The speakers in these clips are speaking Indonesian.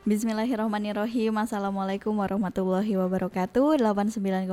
Bismillahirrahmanirrahim. Assalamualaikum warahmatullahi wabarakatuh. 89,9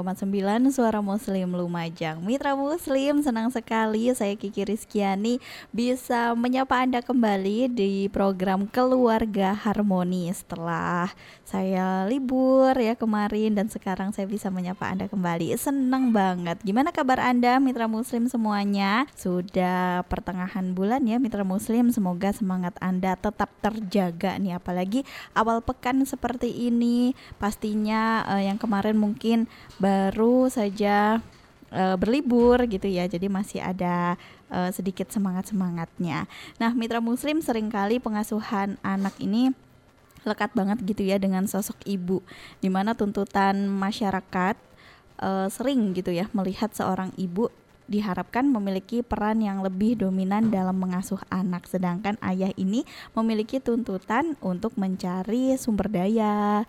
Suara Muslim Lumajang. Mitra Muslim senang sekali saya Kiki Rizkiani Bisa menyapa Anda kembali di program Keluarga Harmoni Setelah saya libur ya kemarin Dan sekarang saya bisa menyapa Anda kembali. Senang banget. Gimana kabar Anda Mitra Muslim semuanya? Sudah pertengahan bulan ya Mitra Muslim. Semoga semangat Anda tetap terjaga nih Apalagi awal pekan seperti ini. Pastinya uh, yang kemarin mungkin baru saja uh, berlibur gitu ya. Jadi masih ada uh, sedikit semangat semangatnya nah mitra muslim sering kali pengasuhan anak ini lekat banget gitu ya dengan sosok ibu di mana tuntutan masyarakat uh, sering gitu ya melihat seorang ibu diharapkan memiliki peran yang lebih dominan dalam mengasuh anak. Sedangkan ayah ini memiliki tuntutan untuk mencari sumber daya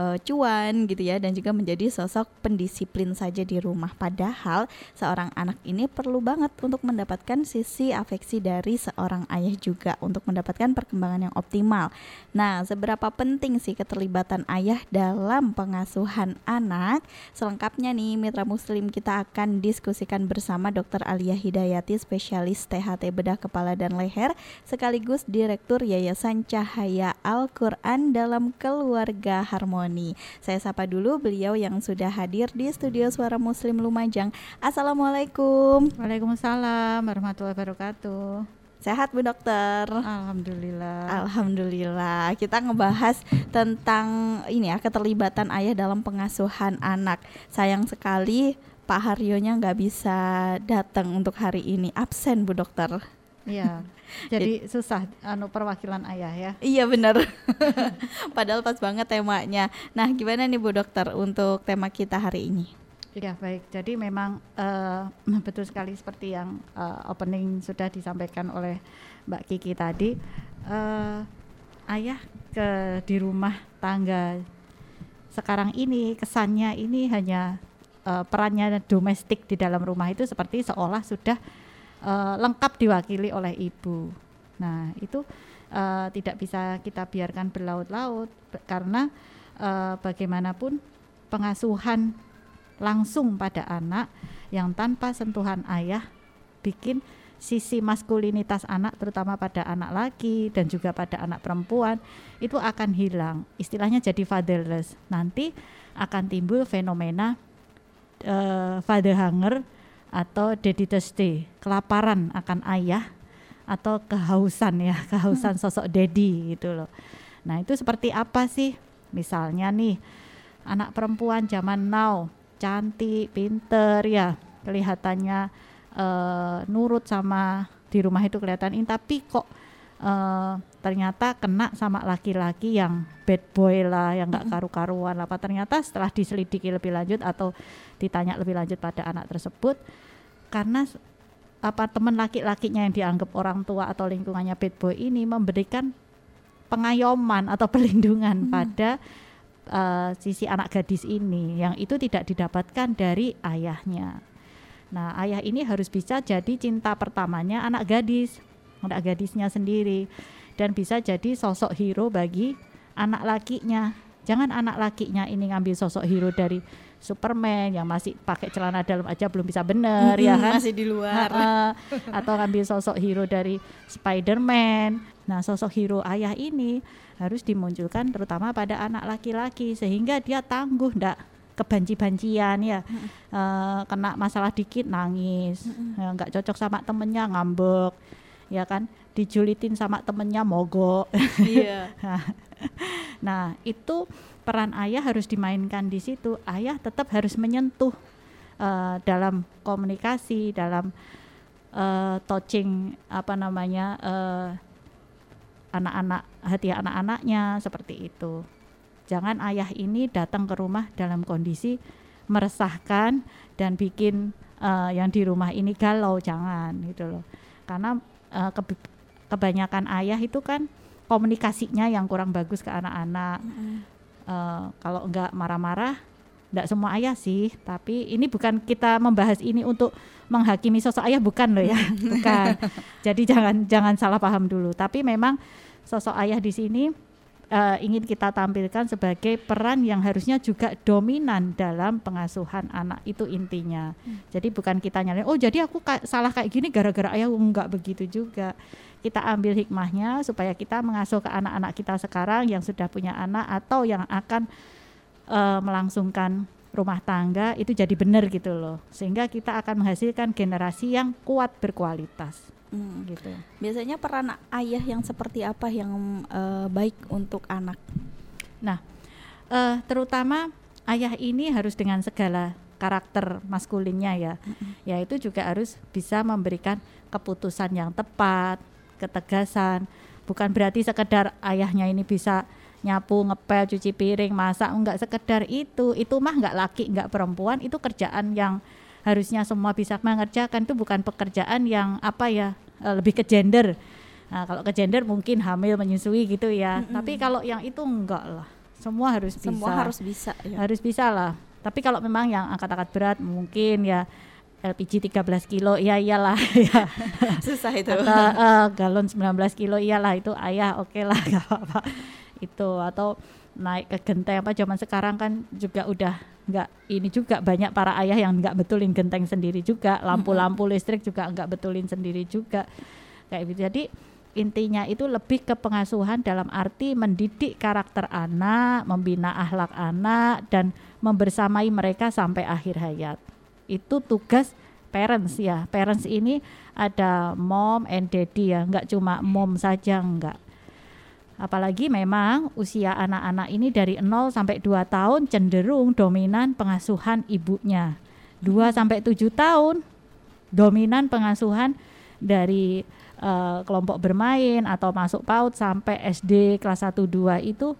uh, cuan gitu ya dan juga menjadi sosok pendisiplin saja di rumah padahal seorang anak ini perlu banget untuk mendapatkan sisi afeksi dari seorang ayah juga untuk mendapatkan perkembangan yang optimal. Nah, seberapa penting sih keterlibatan ayah dalam pengasuhan anak? Selengkapnya nih Mitra Muslim kita akan diskusikan bersama Dr. Alia Hidayati spesialis THT bedah kepala dan leher sekaligus Direktur Yayasan Cahaya Al-Qur'an dalam keluarga harmoni Harmoni. Saya sapa dulu beliau yang sudah hadir di studio Suara Muslim Lumajang. Assalamualaikum. Waalaikumsalam warahmatullahi wabarakatuh. Sehat Bu Dokter. Alhamdulillah. Alhamdulillah. Kita ngebahas tentang ini ya keterlibatan ayah dalam pengasuhan anak. Sayang sekali Pak Haryonya nggak bisa datang untuk hari ini. Absen Bu Dokter. Iya. Jadi susah anu perwakilan ayah ya. Iya benar. Padahal pas banget temanya. Nah, gimana nih Bu Dokter untuk tema kita hari ini? Ya baik, jadi memang uh, betul sekali seperti yang uh, opening sudah disampaikan oleh Mbak Kiki tadi, uh, ayah ke di rumah tangga sekarang ini kesannya ini hanya uh, perannya domestik di dalam rumah itu seperti seolah sudah uh, lengkap diwakili oleh ibu. Nah, itu uh, tidak bisa kita biarkan berlaut-laut karena uh, bagaimanapun pengasuhan langsung pada anak yang tanpa sentuhan ayah bikin sisi maskulinitas anak terutama pada anak laki dan juga pada anak perempuan itu akan hilang istilahnya jadi fatherless nanti akan timbul fenomena uh, father hunger atau daddy thirsty, kelaparan akan ayah atau kehausan ya, kehausan hmm. sosok daddy gitu loh. Nah, itu seperti apa sih? Misalnya nih, anak perempuan zaman now, cantik, pinter ya, kelihatannya uh, nurut sama di rumah itu kelihatan ini, tapi kok uh, ternyata kena sama laki-laki yang bad boy lah, yang nggak karu-karuan apa ternyata setelah diselidiki lebih lanjut atau ditanya lebih lanjut pada anak tersebut karena apa teman laki-lakinya yang dianggap orang tua atau lingkungannya bad boy ini memberikan pengayoman atau perlindungan hmm. pada uh, sisi anak gadis ini yang itu tidak didapatkan dari ayahnya. Nah, ayah ini harus bisa jadi cinta pertamanya anak gadis, anak gadisnya sendiri dan bisa jadi sosok hero bagi anak lakinya. Jangan anak lakinya ini ngambil sosok hero dari Superman yang masih pakai celana dalam aja belum bisa bener ya kan? masih di luar. Atau ngambil sosok hero dari Spider-Man. Nah sosok hero ayah ini harus dimunculkan terutama pada anak laki-laki sehingga dia tangguh ndak kebanci-bancian ya. Mm uh, kena masalah dikit nangis. Mm nggak cocok sama temennya ngambek ya kan dijulitin sama temennya mogok iya nah itu peran ayah harus dimainkan di situ. Ayah tetap harus menyentuh uh, dalam komunikasi, dalam uh, touching apa namanya uh, anak-anak hati anak-anaknya seperti itu. Jangan ayah ini datang ke rumah dalam kondisi meresahkan dan bikin uh, yang di rumah ini galau jangan gitu loh karena uh, ke, kebanyakan ayah itu kan komunikasinya yang kurang bagus ke anak-anak. Mm-hmm. uh, kalau enggak marah-marah enggak semua ayah sih. Tapi ini bukan kita membahas ini untuk menghakimi sosok ayah bukan loh ya. Bukan. Jadi jangan jangan salah paham dulu. Tapi memang sosok ayah di sini uh, ingin kita tampilkan sebagai peran yang harusnya juga dominan dalam pengasuhan anak itu intinya. Hmm. Jadi bukan kita nyalain, oh jadi aku ka salah kayak gini gara-gara ayah enggak begitu juga. Kita ambil hikmahnya supaya kita mengasuh ke anak-anak kita sekarang yang sudah punya anak atau yang akan uh, melangsungkan rumah tangga itu jadi benar gitu loh. Sehingga kita akan menghasilkan generasi yang kuat berkualitas. Hmm. gitu. Biasanya peran ayah yang seperti apa yang uh, baik untuk anak? Nah, uh, terutama ayah ini harus dengan segala karakter maskulinnya ya, hmm. yaitu juga harus bisa memberikan keputusan yang tepat, ketegasan. Bukan berarti sekedar ayahnya ini bisa nyapu, ngepel, cuci piring, masak, enggak sekedar itu. Itu mah enggak laki, enggak perempuan, itu kerjaan yang harusnya semua bisa mengerjakan itu bukan pekerjaan yang apa ya uh, lebih ke gender. Nah, kalau ke gender mungkin hamil menyusui gitu ya. Mm-hmm. Tapi kalau yang itu enggak lah. Semua harus semua bisa. Semua harus bisa ya. Harus bisa lah. Tapi kalau memang yang angkat-angkat berat mungkin ya LPG 13 kilo ya iyalah ya. susah itu atau uh, galon 19 kilo iyalah itu ayah oke okay lah gak apa-apa itu atau naik ke genteng apa zaman sekarang kan juga udah nggak ini juga banyak para ayah yang nggak betulin genteng sendiri juga lampu-lampu listrik juga nggak betulin sendiri juga kayak gitu jadi intinya itu lebih ke pengasuhan dalam arti mendidik karakter anak, membina akhlak anak dan membersamai mereka sampai akhir hayat. Itu tugas parents ya. Parents ini ada mom and daddy ya, nggak cuma mom saja nggak Apalagi memang usia anak-anak ini dari 0 sampai 2 tahun cenderung dominan pengasuhan ibunya. 2 sampai 7 tahun dominan pengasuhan dari uh, kelompok bermain atau masuk PAUD sampai SD kelas 1 2 itu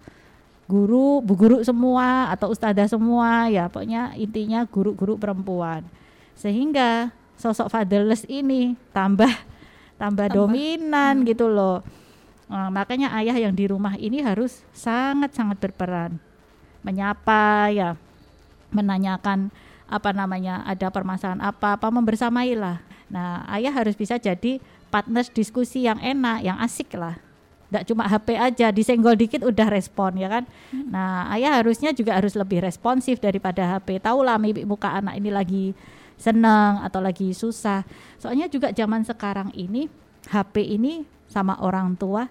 guru, bu guru semua atau ustazah semua ya pokoknya intinya guru-guru perempuan. Sehingga sosok fatherless ini tambah tambah, tambah. dominan hmm. gitu loh Uh, makanya ayah yang di rumah ini harus sangat-sangat berperan menyapa ya, menanyakan apa namanya ada permasalahan apa apa membersamailah. Nah ayah harus bisa jadi partner diskusi yang enak, yang asik lah. Tidak cuma HP aja, disenggol dikit udah respon ya kan. Hmm. Nah ayah harusnya juga harus lebih responsif daripada HP. Tahu lah muka anak ini lagi senang atau lagi susah. Soalnya juga zaman sekarang ini HP ini sama orang tua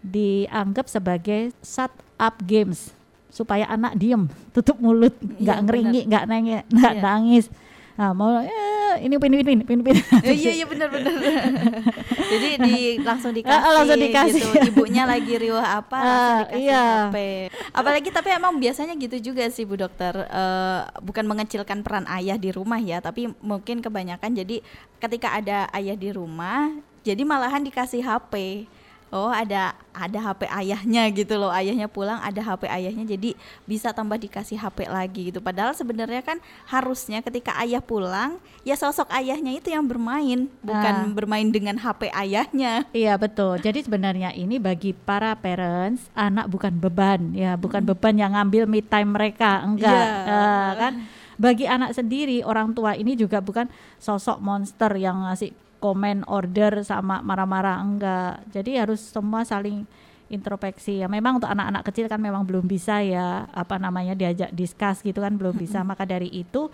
dianggap sebagai shut up games. Supaya anak diem tutup mulut nggak ya, ngeringik nggak nengek nggak ya. nangis. Nah, mau eh, ini pin pin pin pin. Oh, iya iya benar benar. Jadi di langsung dikasih, uh, langsung dikasih. gitu. Ibunya lagi riuh apa uh, langsung dikasih iya. HP. Apalagi tapi emang biasanya gitu juga sih bu dokter. Uh, bukan mengecilkan peran ayah di rumah ya tapi mungkin kebanyakan jadi ketika ada ayah di rumah jadi malahan dikasih HP oh ada ada HP ayahnya gitu loh. Ayahnya pulang ada HP ayahnya. Jadi bisa tambah dikasih HP lagi gitu. Padahal sebenarnya kan harusnya ketika ayah pulang ya sosok ayahnya itu yang bermain bukan nah. bermain dengan HP ayahnya. Iya betul. Jadi sebenarnya ini bagi para parents anak bukan beban ya. Bukan hmm. beban yang ngambil me time mereka enggak. Yeah. uh, kan? Bagi anak sendiri orang tua ini juga bukan sosok monster yang ngasih komen order sama marah-marah enggak. Jadi harus semua saling introspeksi. Ya memang untuk anak-anak kecil kan memang belum bisa ya apa namanya diajak diskus gitu kan belum bisa. Maka dari itu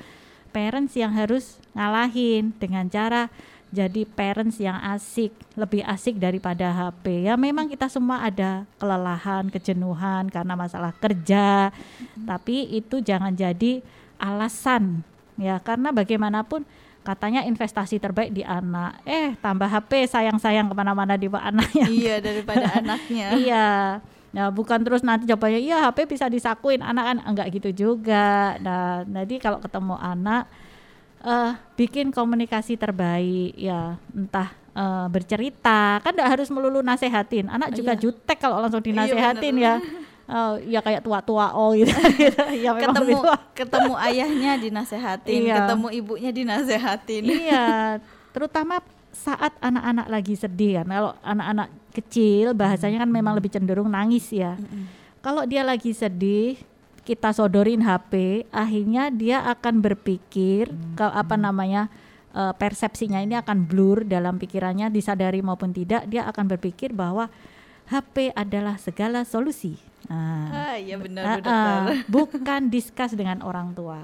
parents yang harus ngalahin dengan cara jadi parents yang asik lebih asik daripada HP ya memang kita semua ada kelelahan kejenuhan karena masalah kerja. Tapi itu jangan jadi alasan. Ya karena bagaimanapun katanya investasi terbaik di anak eh tambah HP sayang-sayang ke mana-mana di anaknya iya daripada anaknya iya Nah, bukan terus nanti coba iya HP bisa disakuin anak kan enggak gitu juga. Nah, jadi kalau ketemu anak uh, bikin komunikasi terbaik ya, entah uh, bercerita, kan enggak harus melulu nasehatin. Anak juga iya. jutek kalau langsung iya, dinasehatin iya, ya. oh ya kayak tua-tua oh gitu, gitu. ya memang ketemu tua. ketemu ayahnya dinasehatin, Iya. ketemu ibunya dinasehatin. iya terutama saat anak-anak lagi sedih kan kalau anak-anak kecil bahasanya kan memang lebih cenderung nangis ya kalau dia lagi sedih kita sodorin HP akhirnya dia akan berpikir ke apa namanya eh, persepsinya ini akan blur dalam pikirannya disadari maupun tidak dia akan berpikir bahwa HP adalah segala solusi nah, Ah, iya benar ah, Bu Dokter. ah, bukan discuss dengan orang tua.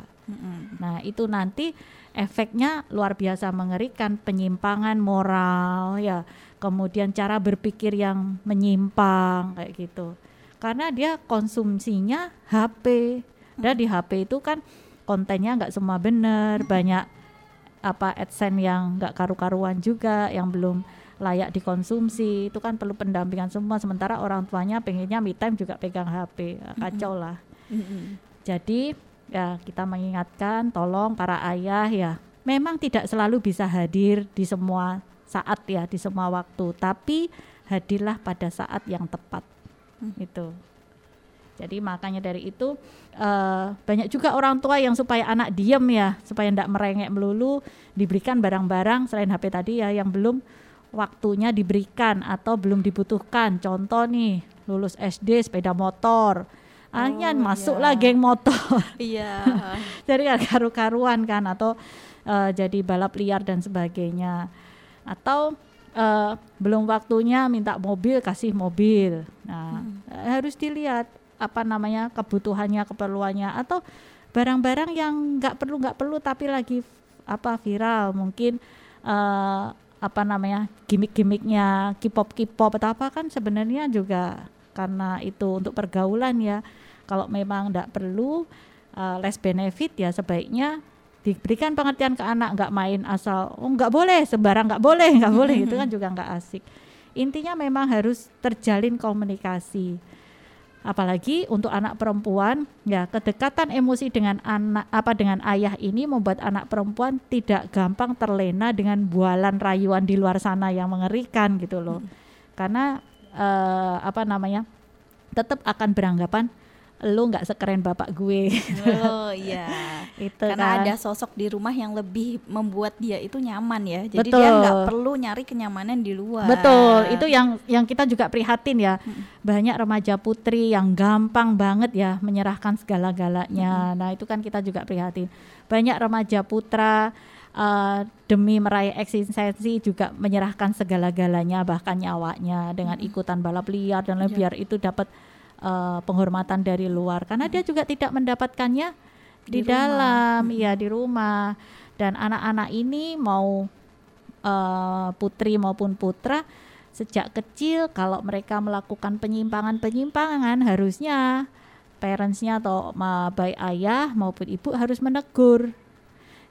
Nah, itu nanti efeknya luar biasa mengerikan, penyimpangan moral ya, kemudian cara berpikir yang menyimpang kayak gitu. Karena dia konsumsinya HP. Dan di HP itu kan kontennya nggak semua benar, banyak apa AdSense yang nggak karu-karuan juga, yang belum layak dikonsumsi. Itu kan perlu pendampingan semua. Sementara orang tuanya pengennya me time juga pegang HP, kacau lah. Mm-mm. Jadi ya kita mengingatkan tolong para ayah ya memang tidak selalu bisa hadir di semua saat ya di semua waktu tapi hadirlah pada saat yang tepat itu. Jadi makanya dari itu eh, banyak juga orang tua yang supaya anak diem ya supaya tidak merengek melulu diberikan barang-barang selain HP tadi ya yang belum waktunya diberikan atau belum dibutuhkan. Contoh nih lulus SD sepeda motor. Akhirnya Oh, masuklah iya. geng motor. Iya. jadi karu-karuan kan atau eh, jadi balap liar dan sebagainya atau eh, belum waktunya minta mobil kasih mobil nah eh, harus dilihat apa namanya kebutuhannya keperluannya atau barang-barang yang nggak perlu nggak perlu tapi lagi apa viral mungkin eh, apa namanya gimmick-gimmicknya K-pop K-pop atau apa kan sebenarnya juga karena itu untuk pergaulan ya. Kalau memang tidak perlu uh, less benefit ya sebaiknya diberikan pengertian ke anak nggak main asal oh nggak boleh sembarang nggak boleh nggak boleh itu kan juga nggak asik. Intinya memang harus terjalin komunikasi apalagi untuk anak perempuan ya kedekatan emosi dengan anak apa dengan ayah ini membuat anak perempuan tidak gampang terlena dengan bualan rayuan di luar sana yang mengerikan gitu loh. Karena eh, apa namanya tetap akan beranggapan lu nggak sekeren bapak gue Oh iya. itu Karena kan. ada sosok di rumah yang lebih membuat dia itu nyaman ya. Jadi dia Betul. nggak perlu nyari kenyamanan di luar. Betul, itu yang yang kita juga prihatin ya. Banyak remaja putri yang gampang banget ya menyerahkan segala-galanya. Nah, itu kan kita juga prihatin. Banyak remaja putra eh, demi meraih eksistensi juga menyerahkan segala-galanya bahkan nyawanya dengan ikutan balap liar dan lain Iya. biar itu dapat eh, penghormatan dari luar. Karena dia juga tidak mendapatkannya di, Di rumah. dalam ya di rumah. Dan anak-anak ini mau eh, putri maupun putra sejak kecil kalau mereka melakukan penyimpangan-penyimpangan harusnya parentsnya atau baik ayah maupun ibu harus menegur.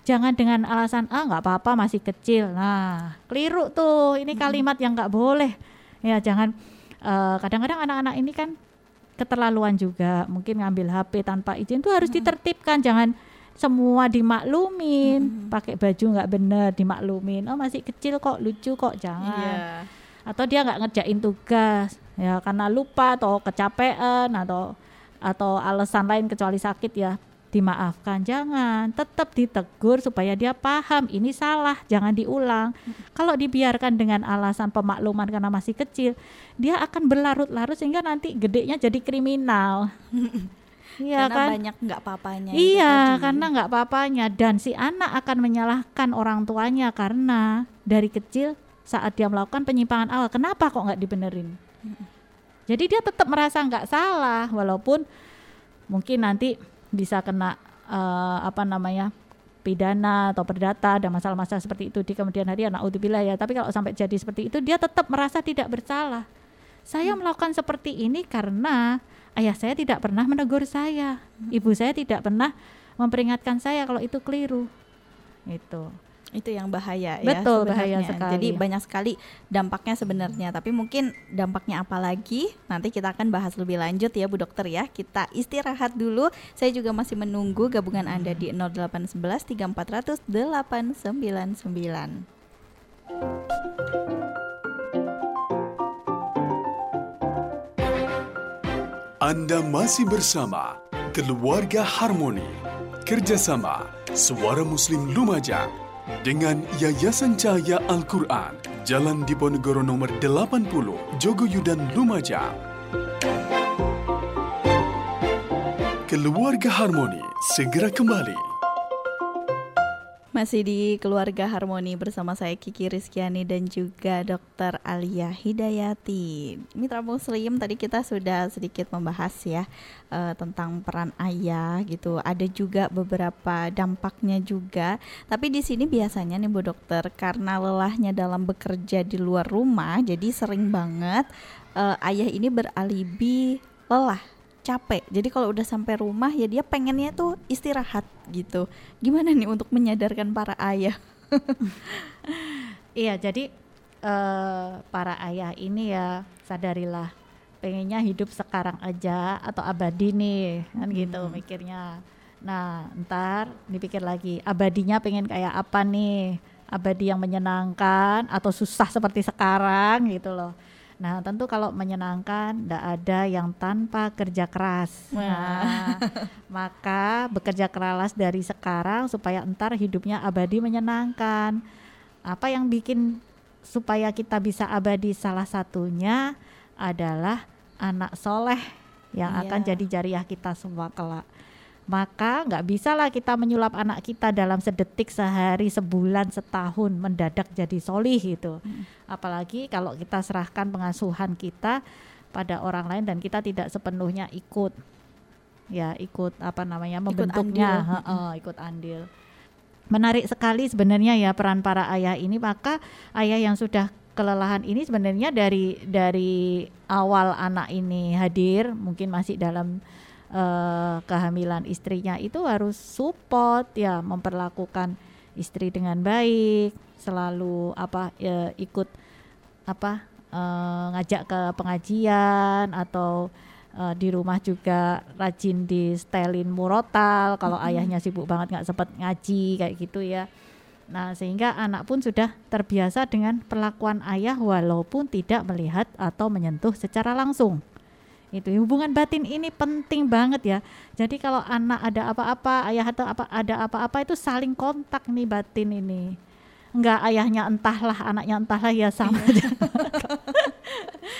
Jangan dengan alasan ah nggak apa-apa masih kecil. Nah keliru tuh. Ini kalimat yang nggak boleh. Ya jangan eh, kadang-kadang anak-anak ini kan keterlaluan juga. Mungkin ngambil HP tanpa izin tuh harus ditertibkan jangan semua dimaklumin. Pakai baju nggak bener dimaklumin. Oh masih kecil kok lucu kok jangan. Iya. atau dia nggak ngerjain tugas ya karena lupa atau kecapean atau atau alasan lain kecuali sakit ya dimaafkan. Jangan tetap ditegur supaya dia paham ini salah jangan diulang. Kalau dibiarkan dengan alasan pemakluman karena masih kecil dia akan berlarut-larut sehingga nanti gedenya jadi kriminal. Iya Karena kan? banyak nggak papanya. Iya, karena nggak apa-apanya. Dan si anak akan menyalahkan orang tuanya karena dari kecil saat dia melakukan penyimpangan awal, kenapa kok nggak dibenerin? Jadi dia tetap merasa nggak salah walaupun mungkin nanti bisa kena eh, apa namanya pidana atau perdata ada masalah-masalah seperti itu di kemudian hari anak naudzubillah ya. Tapi kalau sampai jadi seperti itu dia tetap merasa tidak bersalah. Saya melakukan seperti ini karena ayah saya tidak pernah menegur saya, ibu saya tidak pernah memperingatkan saya kalau itu keliru. Itu. Itu yang bahaya ya Betul, bahaya sebenarnya. sekali. Jadi banyak sekali dampaknya sebenarnya, tapi mungkin dampaknya apa lagi nanti kita akan bahas lebih lanjut ya Bu Dokter ya. Kita istirahat dulu. Saya juga masih menunggu gabungan Anda di 0811 3400 899. Anda masih bersama Keluarga Harmoni. Kerjasama Suara Muslim Lumajang dengan Yayasan Cahaya Al-Quran. Jalan Diponegoro nomor 80, Jogoyudan Lumajang. Keluarga Harmoni segera kembali. Masih di Keluarga Harmoni bersama saya Kiki Rizkyani dan juga Dr. Alia Hidayati. Mitra Muslim tadi kita sudah sedikit membahas ya uh, tentang peran ayah gitu. Ada juga beberapa dampaknya juga. Tapi di sini biasanya nih Bu Dokter karena lelahnya dalam bekerja di luar rumah, jadi sering banget uh, ayah ini beralibi lelah capek. Jadi kalau udah sampai rumah ya dia pengennya tuh istirahat gitu. Gimana nih untuk menyadarkan para ayah? iya, jadi uh, para ayah ini ya sadarilah pengennya hidup sekarang aja atau abadi nih kan gitu hmm. gitu mikirnya. Nah, ntar dipikir lagi abadinya pengen kayak apa nih? Abadi yang menyenangkan atau susah seperti sekarang gitu loh. Nah, tentu kalau menyenangkan tidak ada yang tanpa kerja keras. Nah, maka bekerja keras dari sekarang supaya entar hidupnya abadi menyenangkan. Apa yang bikin supaya kita bisa abadi salah satunya adalah anak soleh yang yeah. akan jadi jariah kita semua kelak maka nggak bisa lah kita menyulap anak kita dalam sedetik sehari sebulan setahun mendadak jadi solih gitu. Hmm. apalagi kalau kita serahkan pengasuhan kita pada orang lain dan kita tidak sepenuhnya ikut ya ikut apa namanya membentuknya. ikut andil, he -he, ikut andil. menarik sekali sebenarnya ya peran para ayah ini. Maka ayah yang sudah kelelahan ini sebenarnya dari dari awal anak ini hadir mungkin masih dalam uh, kehamilan istrinya itu harus support ya memperlakukan istri dengan baik selalu apa ya, ikut apa uh, ngajak ke pengajian atau uh, di rumah juga rajin di stelin murotal kalau mm -hmm. ayahnya sibuk banget nggak sempat ngaji kayak gitu ya Nah, sehingga anak pun sudah terbiasa dengan perlakuan ayah walaupun tidak melihat atau menyentuh secara langsung itu hubungan batin ini penting banget ya. Jadi kalau anak ada apa-apa ayah atau apa ada apa-apa itu saling kontak nih batin ini. Enggak ayahnya entahlah anaknya entahlah ya sama iya.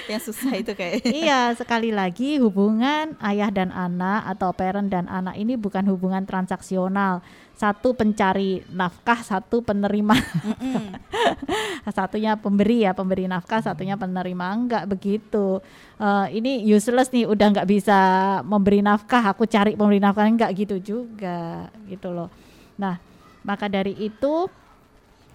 yang susah itu kayak iya sekali lagi hubungan ayah dan anak atau parent dan anak ini bukan hubungan transaksional satu pencari nafkah, satu penerima. Satunya pemberi ya, pemberi nafkah, satunya penerima. Enggak begitu. Uh, ini useless nih, udah nggak bisa memberi nafkah, aku cari pemberi nafkah enggak gitu juga, gitu loh. Nah, maka dari itu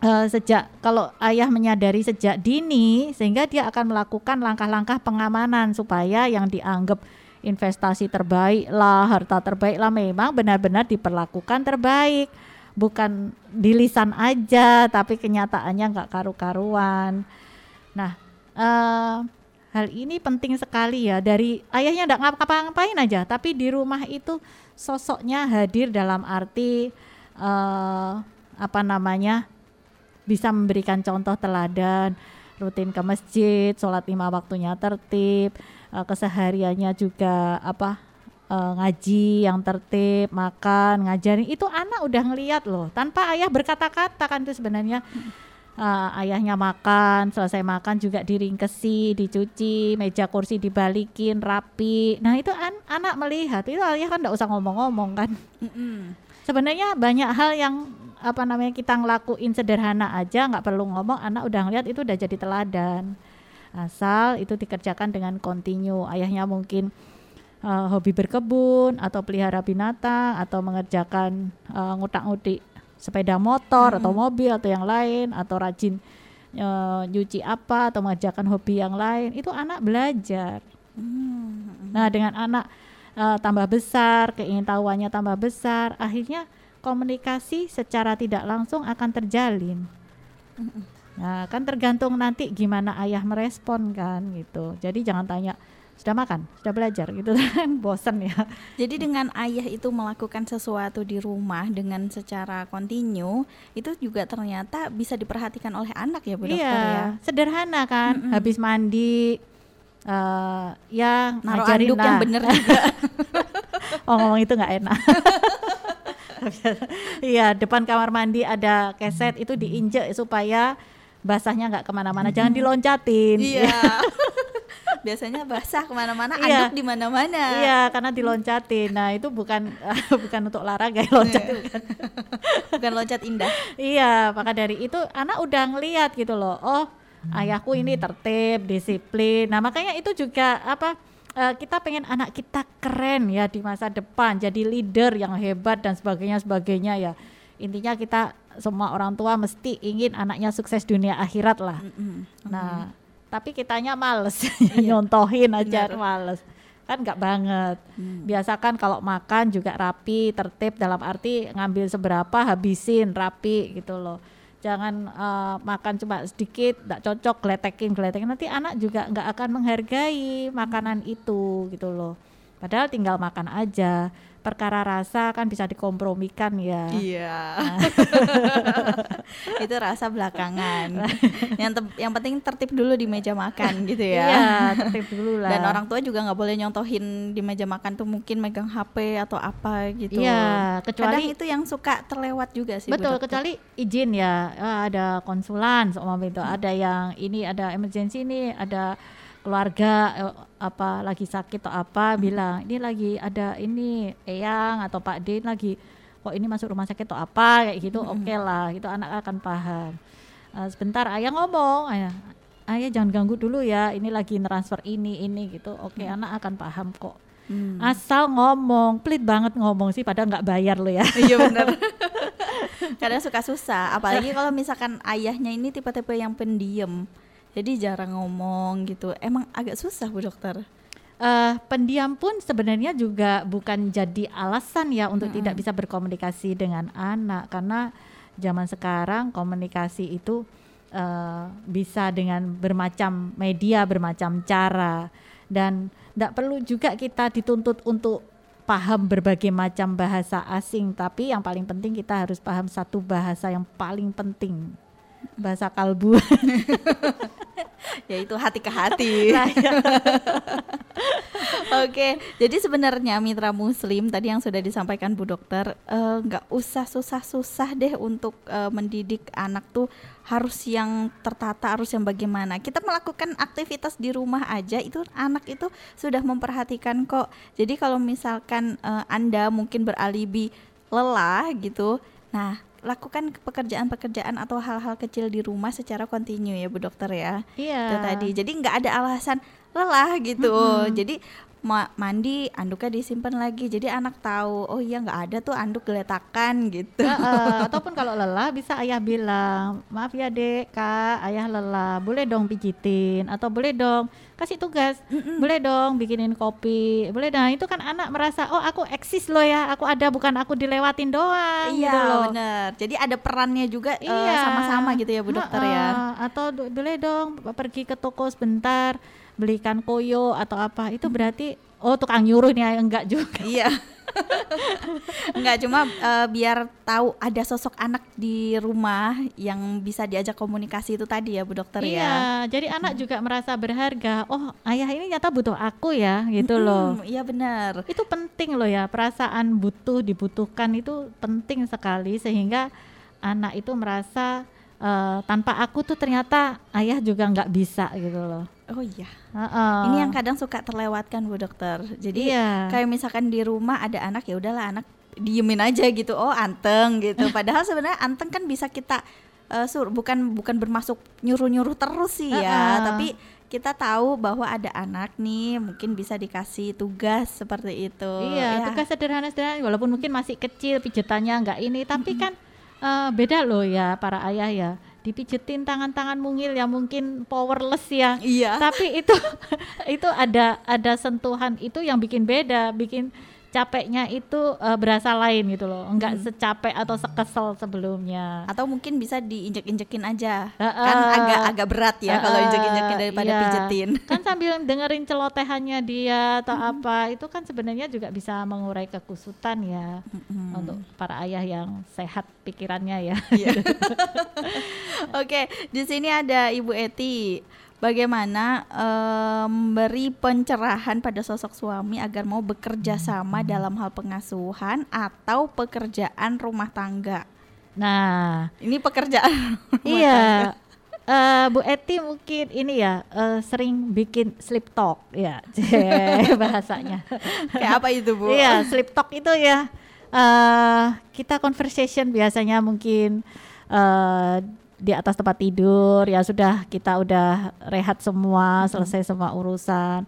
uh, sejak kalau ayah menyadari sejak dini sehingga dia akan melakukan langkah-langkah pengamanan supaya yang dianggap investasi terbaik lah, harta terbaik lah memang benar-benar diperlakukan terbaik. Bukan di lisan aja, tapi kenyataannya nggak karu-karuan. Nah, uh, hal ini penting sekali ya dari ayahnya nggak ngapa-ngapain aja, tapi di rumah itu sosoknya hadir dalam arti uh, apa namanya bisa memberikan contoh teladan, rutin ke masjid, sholat lima waktunya tertib, uh, kesehariannya juga apa uh, ngaji yang tertib, makan, ngajarin itu anak udah ngeliat loh tanpa ayah berkata-kata kan itu sebenarnya uh, ayahnya makan, selesai makan juga diringkesi, dicuci, meja kursi dibalikin rapi. Nah itu an anak melihat itu ayah kan nggak usah ngomong-ngomong kan. Sebenarnya banyak hal yang apa namanya kita ngelakuin sederhana aja nggak perlu ngomong anak udah ngeliat itu udah jadi teladan asal itu dikerjakan dengan kontinu ayahnya mungkin uh, hobi berkebun atau pelihara binatang atau mengerjakan uh, ngutak-ngutik sepeda motor hmm. atau mobil atau yang lain atau rajin uh, nyuci apa atau mengerjakan hobi yang lain itu anak belajar hmm. nah dengan anak uh, tambah besar keingintahuannya tambah besar akhirnya komunikasi secara tidak langsung akan terjalin. Nah, kan tergantung nanti gimana ayah merespon kan gitu. Jadi jangan tanya sudah makan, sudah belajar gitu kan bosan ya. Jadi dengan ayah itu melakukan sesuatu di rumah dengan secara kontinu itu juga ternyata bisa diperhatikan oleh anak ya Bu Dokter iya, ya. sederhana kan. Mm -mm. Habis mandi eh, ya Naruh anduk yang lah. bener juga. oh ngomong itu nggak enak iya depan kamar mandi ada keset itu diinjek supaya basahnya nggak ke mana-mana jangan diloncatin Iya. Biasanya basah ke mana-mana, Iya. anduk di mana-mana. Iya, karena diloncatin. Nah, itu bukan bukan untuk olahraga ya loncat bukan. Bukan loncat indah. Iya, maka dari itu anak udah ngeliat gitu loh. Oh, ayahku ini tertib, disiplin. Nah, makanya itu juga apa eh, kita pengen anak kita keren ya di masa depan, jadi leader yang hebat dan sebagainya sebagainya ya. Intinya kita semua orang tua mesti ingin anaknya sukses dunia akhirat lah. Nah, tapi kitanya males nyontohin aja Benar. males. Kan nggak banget. Hmm. Biasakan kalau makan juga rapi, tertib dalam arti ngambil seberapa habisin rapi gitu loh. Jangan eh, makan cuma sedikit, nggak cocok geletekin geletekin nanti anak juga nggak akan menghargai makanan itu gitu loh. Padahal tinggal makan aja. Perkara rasa kan bisa dikompromikan ya. Iya. itu rasa belakangan. yang te- yang penting tertib dulu di meja makan gitu ya. Iya, tertib dulu lah. Dan orang tua juga nggak boleh nyontohin di meja makan tuh mungkin megang HP atau apa gitu. Iya, Kadang kecuali itu yang suka terlewat juga sih. Betul, kecuali izin ya, eh, ada konsulan seumpama itu, ada yang ini ada emergency ini, ada keluarga eh, apa lagi sakit atau apa bilang ini lagi ada ini eyang atau Pak D lagi kok ini masuk rumah sakit atau apa kayak gitu, oke lah, itu anak akan paham. Eh, sebentar ayah ngomong, ayah, ayah jangan ganggu dulu ya, ini lagi transfer ini ini gitu, oke anak akan paham kok. Hmm. Asal ngomong, pelit banget ngomong sih, padahal nggak bayar lo ya. Iya benar. Kadang suka susah, apalagi kalau misalkan ayahnya ini tipe-tipe yang pendiam. Jadi jarang ngomong gitu. Emang agak susah Bu Dokter. eh pendiam pun sebenarnya juga bukan jadi alasan ya untuk tidak bisa berkomunikasi dengan anak. Karena zaman sekarang komunikasi itu eh, bisa dengan bermacam media, bermacam cara. Dan tidak perlu juga kita dituntut untuk paham berbagai macam bahasa asing. Tapi yang paling penting kita harus paham satu bahasa yang paling penting bahasa kalbu Yaitu hati ke hati. Nah, ya. Oke, jadi sebenarnya mitra muslim tadi yang sudah disampaikan Bu Dokter eh, nggak usah susah-susah deh untuk eh, mendidik anak tuh harus yang tertata, harus yang bagaimana. Kita melakukan aktivitas di rumah aja itu anak itu sudah memperhatikan kok. Jadi kalau misalkan eh, Anda mungkin beralibi lelah gitu, nah lakukan pekerjaan-pekerjaan atau hal-hal kecil di rumah secara kontinu ya Bu Dokter ya. Iya. Itu tadi. Jadi nggak ada alasan lelah gitu. Jadi ma- mandi anduknya disimpan lagi. Jadi anak tahu oh iya nggak ada tuh anduk geletakan gitu. Heeh, ataupun kalau lelah bisa ayah bilang maaf ya dek kak ayah lelah. Boleh dong pijitin atau boleh dong kasih tugas. Boleh dong bikinin kopi. Boleh nah itu kan anak merasa oh aku eksis loh ya. Aku ada bukan aku dilewatin doang gitu iya loh. benar. Jadi ada perannya juga eh, Iya. sama-sama gitu ya Bu Dokter ya. Heeh, atau do- boleh dong pergi ke toko sebentar belikan koyo atau apa itu berarti oh tukang nyuruh nih enggak juga. Iya. Nggak cuma eh, biar tahu ada sosok anak di rumah yang bisa diajak komunikasi itu tadi ya Bu Dokter ya? Iya jadi anak juga merasa berharga. Oh ayah ini nyata butuh aku ya gitu loh. iya benar. Itu penting loh ya perasaan butuh dibutuhkan itu penting sekali sehingga anak itu merasa eh, tanpa aku tuh ternyata ayah juga nggak bisa gitu loh oh iya Heeh. Ini yang kadang suka terlewatkan Bu Dokter. Jadi Iya. kayak misalkan di rumah ada anak ya udahlah anak diemin aja gitu. Oh, anteng gitu. Padahal sebenarnya anteng kan bisa kita eh, sur bukan bukan bermasuk nyuruh-nyuruh terus sih ya, Heeh. tapi kita tahu bahwa ada anak nih mungkin bisa dikasih tugas seperti itu. Iya, Ya. tugas sederhana-sederhana walaupun mungkin masih kecil pijetannya nggak ini, tapi kan eh, beda loh ya para ayah ya. Dipijetin tangan-tangan mungil yang mungkin powerless ya. Iya. Tapi itu itu ada ada sentuhan itu yang bikin beda, bikin capeknya itu eh, berasa lain gitu loh. Enggak secapek atau sekesel sebelumnya. Atau mungkin bisa diinjek-injekin aja. Heeh. Kan agak agak berat ya kalau Heeh, injek-injekin daripada iya. pijetin. Kan sambil dengerin celotehannya dia atau apa, itu kan sebenarnya juga bisa mengurai kekusutan ya untuk para ayah yang sehat pikirannya ya. Iya. Oke, di sini ada Ibu Eti. Bagaimana eh, memberi pencerahan pada sosok suami agar mau bekerja sama dalam hal pengasuhan atau pekerjaan rumah tangga. Nah, Ini pekerjaan. rumah iya. Eh, Bu Eti mungkin ini ya eh, sering bikin sleep talk ya bahasanya. tangga. Kayak apa itu, Bu? Iya, sleep talk itu ya eh kita conversation biasanya mungkin eh di atas tempat tidur ya sudah kita udah rehat semua, selesai semua urusan.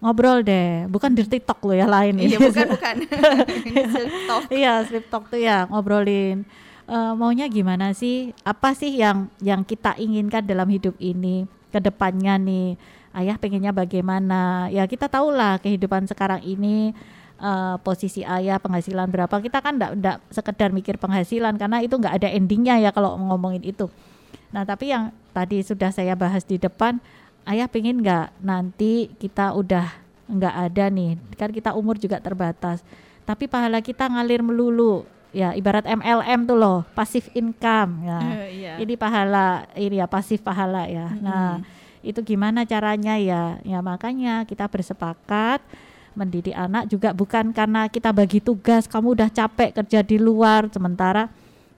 Ngobrol deh, bukan dirty talk loh ya lain Iya, ini. bukan bukan. Ini sleep talk. Iya, sleep talk tuh ya ngobrolin eh, maunya gimana sih? Apa sih yang yang kita inginkan dalam hidup ini ke depannya nih? Ayah pengennya bagaimana? Ya kita tahulah kehidupan sekarang ini eh, posisi ayah penghasilan berapa. Kita kan enggak enggak sekedar mikir penghasilan karena itu enggak ada endingnya ya kalau ngomongin itu. Nah, tapi yang tadi sudah saya bahas di depan, ayah pengen nggak nanti kita udah nggak ada nih, kan kita umur juga terbatas, tapi pahala kita ngalir melulu, ya ibarat MLM tuh loh, passive income, ya. Eh, iya. Ini pahala, ini ya pasif pahala ya. Nah, itu gimana caranya ya? Ya makanya kita bersepakat mendidik anak juga bukan karena kita bagi tugas, kamu udah capek kerja di luar, sementara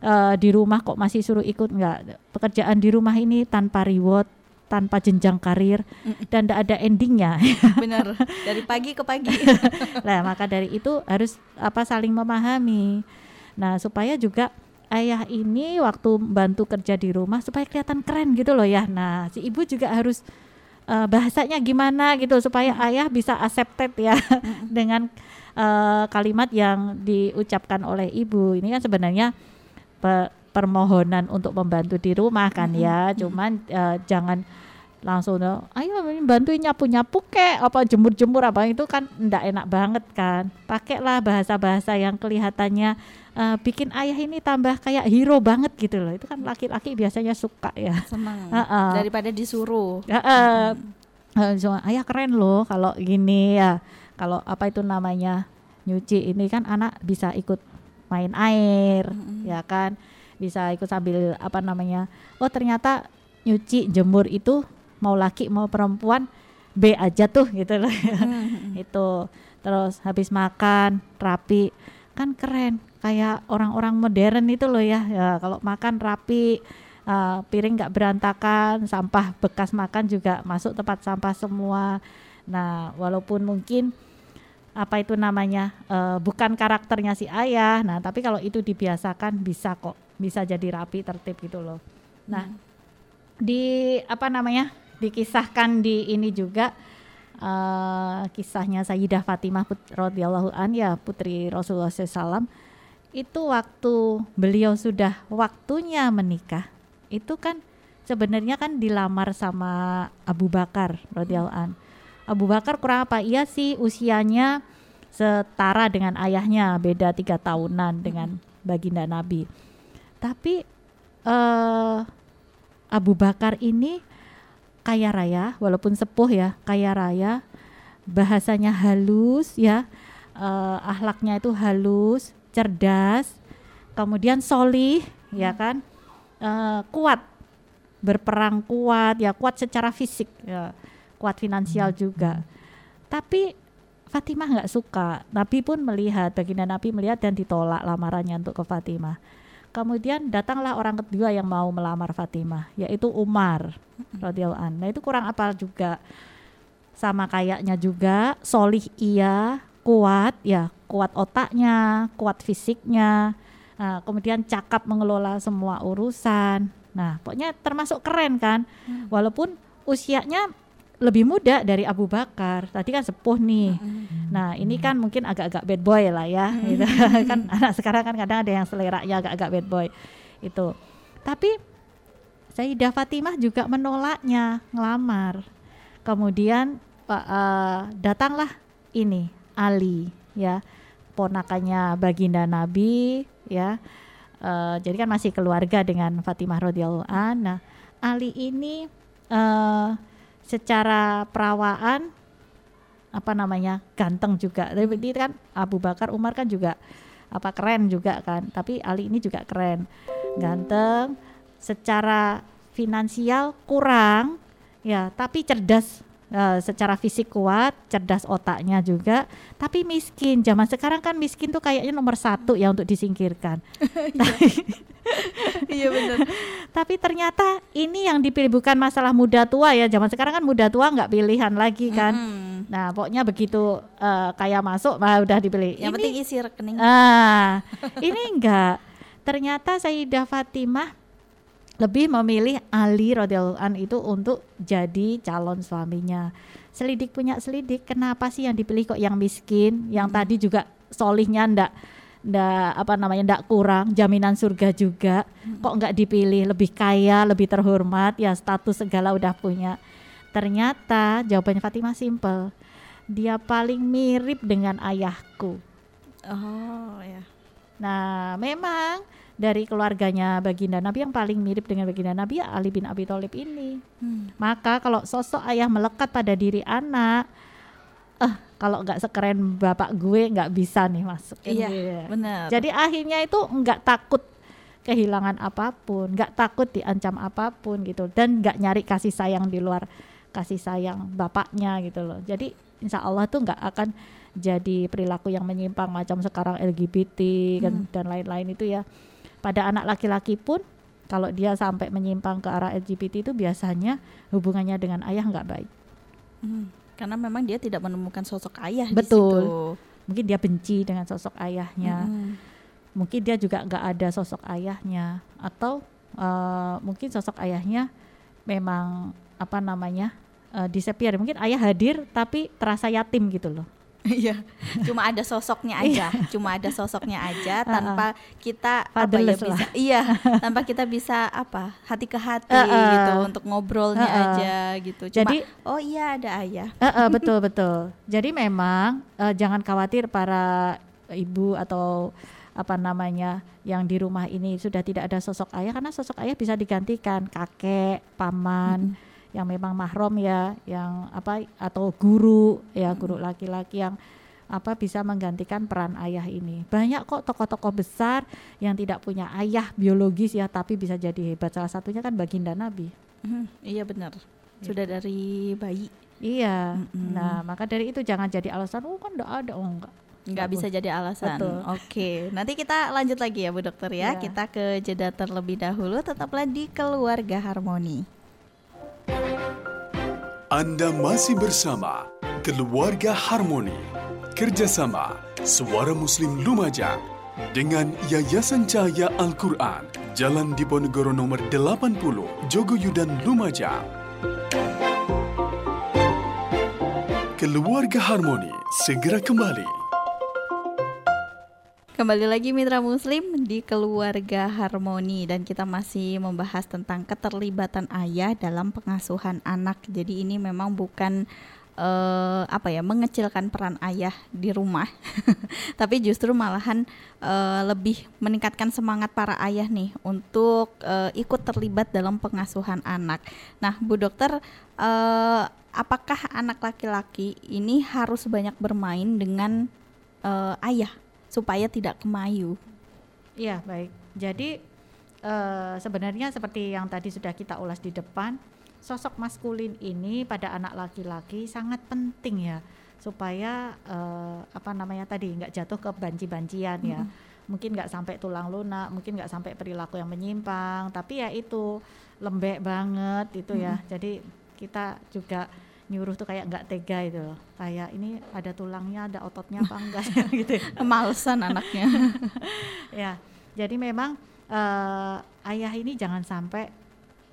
eh, di rumah kok masih suruh ikut? Enggak. Pekerjaan di rumah ini tanpa reward tanpa jenjang karir dan tidak ada endingnya. Benar. Dari pagi ke pagi. nah maka dari itu harus apa saling memahami. Nah supaya juga ayah ini waktu bantu kerja di rumah supaya kelihatan keren gitu loh ya. Nah si ibu juga harus eh, bahasanya gimana gitu supaya ayah bisa accepted ya dengan eh, kalimat yang diucapkan oleh ibu. Ini kan sebenarnya pe- permohonan untuk membantu di rumah kan ya. Cuman eh, jangan langsung "Oh, ayo bantuin nyapu-nyapu kek apa jemur-jemur apa. Itu kan ndak enak banget kan. Pakailah bahasa-bahasa yang kelihatannya eh, bikin ayah ini tambah kayak hero banget gitu loh. Itu kan laki-laki biasanya suka ya. Senang. Heeh. Daripada disuruh. Ya, eh, eh, cuma, ayah keren loh kalau gini ya. Kalau apa itu namanya nyuci ini kan anak bisa ikut main air, ya kan, bisa ikut sambil apa namanya. Oh ternyata nyuci jemur itu mau laki mau perempuan B aja tuh gitu loh. itu terus habis makan rapi kan keren kayak orang-orang modern itu loh ya. Ya kalau makan rapi uh, piring nggak berantakan, sampah bekas makan juga masuk tempat sampah semua. Nah, walaupun mungkin apa itu namanya uh, bukan karakternya si ayah, nah tapi kalau itu dibiasakan bisa kok, bisa jadi rapi tertib gitu loh. Nah, di apa namanya dikisahkan di ini juga eh, kisahnya Sayyidah Fatimah put- radhiyallahu an ya putri Rasulullah SAW itu waktu beliau sudah waktunya menikah itu kan sebenarnya kan dilamar sama Abu Bakar radhiyallahu an. Abu Bakar kurang apa? Iya sih usianya setara dengan ayahnya, beda tiga tahunan dengan baginda Nabi. Tapi eh Abu Bakar ini kaya raya, walaupun sepuh ya, kaya raya, bahasanya halus ya, eh, ahlaknya itu halus, cerdas, kemudian solih, ya kan, eh, kuat, berperang kuat, ya kuat secara fisik, ya, kuat finansial juga. Tapi Fatimah nggak suka. Nabi pun melihat, baginda Nabi melihat dan ditolak lamarannya untuk ke Fatimah. Kemudian datanglah orang kedua yang mau melamar Fatimah, yaitu Umar radhiyallahu an. Nah itu kurang apa juga sama kayaknya juga, solih iya, kuat ya, kuat otaknya, kuat fisiknya, Nah, kemudian cakap mengelola semua urusan. Nah, pokoknya termasuk keren kan, walaupun usianya lebih muda dari Abu Bakar. Tadi kan sepuh nih. Nah, ini kan mungkin agak-agak bad boy lah ya. gitu. kan anak sekarang kan kadang ada yang seleranya agak-agak bad boy. Itu. Tapi Sayyidah Fatimah juga menolaknya, ngelamar. Kemudian Pak eh, datanglah ini Ali ya, ponakannya baginda Nabi ya. Eh, jadi kan masih keluarga dengan Fatimah radhiyallahu an. Nah, Ali ini eh secara perawaan apa namanya ganteng juga. Tapi kan Abu Bakar Umar kan juga apa keren juga kan. Tapi Ali ini juga keren, ganteng. Secara finansial kurang ya tapi cerdas uh, secara fisik kuat, cerdas otaknya juga, tapi miskin. Zaman sekarang kan miskin tuh kayaknya nomor satu ya untuk disingkirkan. iya benar. tapi ternyata ini yang dipilih bukan masalah muda tua ya. Zaman sekarang kan muda tua nggak pilihan lagi kan. Mm -hmm. Nah pokoknya begitu uh, kayak masuk, bah, udah dipilih. Yang ini, penting isi rekening. Ah, ini enggak. Ternyata Sayyidah Fatimah lebih memilih Ali radhiyallahu an itu untuk jadi calon suaminya. Selidik punya selidik, kenapa sih yang dipilih kok yang miskin, yang hmm. tadi juga solihnya ndak ndak apa namanya ndak kurang, jaminan surga juga, hmm. kok nggak dipilih lebih kaya, lebih terhormat, ya status segala udah punya. Ternyata jawabannya Fatimah simple. Dia paling mirip dengan ayahku. Oh ya. Nah, memang dari keluarganya baginda Nabi yang paling mirip dengan baginda Nabi ya Ali bin Abi Thalib ini. Hmm. Maka kalau sosok ayah melekat pada diri anak, eh uh, kalau nggak sekeren bapak gue nggak bisa nih masuk. Iya, iya, benar. Jadi akhirnya itu nggak takut kehilangan apa pun, nggak takut diancam apa pun gitu, dan nggak nyari kasih sayang di luar kasih sayang bapaknya gitu loh. Jadi insya Allah tuh nggak akan jadi perilaku yang menyimpang macam sekarang LGBT hmm. dan lain-lain itu ya pada anak laki-laki pun kalau dia sampai menyimpang ke arah LGBT itu biasanya hubungannya dengan ayah nggak baik. Hmm, karena memang dia tidak menemukan sosok ayah Betul. di situ. Mungkin dia benci dengan sosok ayahnya. Hmm. Mungkin dia juga nggak ada sosok ayahnya atau uh, mungkin sosok ayahnya memang apa namanya uh, disappear. Mungkin ayah hadir tapi terasa yatim gitu loh. Iya, cuma ada sosoknya aja, iya. cuma ada sosoknya aja tanpa kita apa ya bisa, iya, tanpa kita bisa apa hati ke hati uh, uh, gitu untuk ngobrolnya uh, uh. aja gitu. Cuma, Jadi oh iya ada ayah. Uh, uh, betul betul. Jadi memang uh, jangan khawatir para ibu atau apa namanya yang di rumah ini sudah tidak ada sosok ayah karena sosok ayah bisa digantikan kakek, paman. -hmm yang memang mahrom ya, yang apa atau guru ya guru laki-laki yang apa bisa menggantikan peran ayah ini. Banyak kok tokoh-tokoh besar yang tidak punya ayah biologis ya tapi bisa jadi hebat. Salah satunya kan baginda Nabi. Hmm, iya benar. Gitu. Sudah dari bayi. Iya. Mm-hmm. Nah, maka dari itu jangan jadi alasan oh kan enggak ada. Oh enggak. Enggak bisa jadi alasan. Oke, Oke, nanti kita lanjut lagi ya Bu Dokter ya. Yeah. Kita ke jeda terlebih dahulu tetaplah di keluarga harmoni. Anda masih bersama Keluarga Harmoni. Kerjasama Suara Muslim Lumajang dengan Yayasan Cahaya Al-Quran Jalan Diponegoro nomor 80 Jogoyudan Lumajang. Keluarga Harmoni segera kembali Kembali lagi Mitra Muslim di Keluarga Harmoni dan kita masih membahas tentang keterlibatan ayah dalam pengasuhan anak. Jadi ini memang bukan uh, apa ya mengecilkan peran ayah di rumah, tapi justru malahan uh, lebih meningkatkan semangat para ayah nih untuk uh, ikut terlibat dalam pengasuhan anak. Nah, Bu Dokter, uh, apakah anak laki-laki ini harus banyak bermain dengan uh, ayah? Supaya tidak kemayu. Iya, baik. Jadi uh, sebenarnya seperti yang tadi sudah kita ulas di depan, sosok maskulin ini pada anak laki-laki sangat penting ya supaya uh, apa namanya tadi nggak jatuh ke banci-bancian ya. Mm -hmm. Mungkin nggak sampai tulang lunak, mungkin nggak sampai perilaku yang menyimpang, tapi ya itu lembek banget itu mm -hmm. ya. Jadi kita juga nyuruh tuh kayak nggak tega itu loh kayak ini ada tulangnya ada ototnya apa enggak gitu ya. malesan anaknya ya jadi memang uh, ayah ini jangan sampai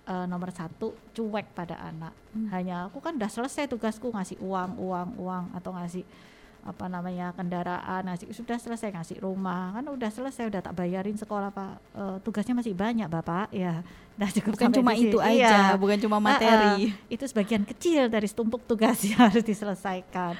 uh, nomor satu cuek pada anak hmm. hanya aku kan udah selesai tugasku ngasih uang uang uang atau ngasih apa namanya kendaraan ngasih sudah selesai ngasih rumah. Kan udah selesai udah tak bayarin sekolah pak. Uh, tugasnya masih banyak bapak. Ya udah cukup bukan cuma itu aja iya. bukan cuma materi. Uh, uh, itu sebagian kecil dari tumpuk tugas yang harus diselesaikan.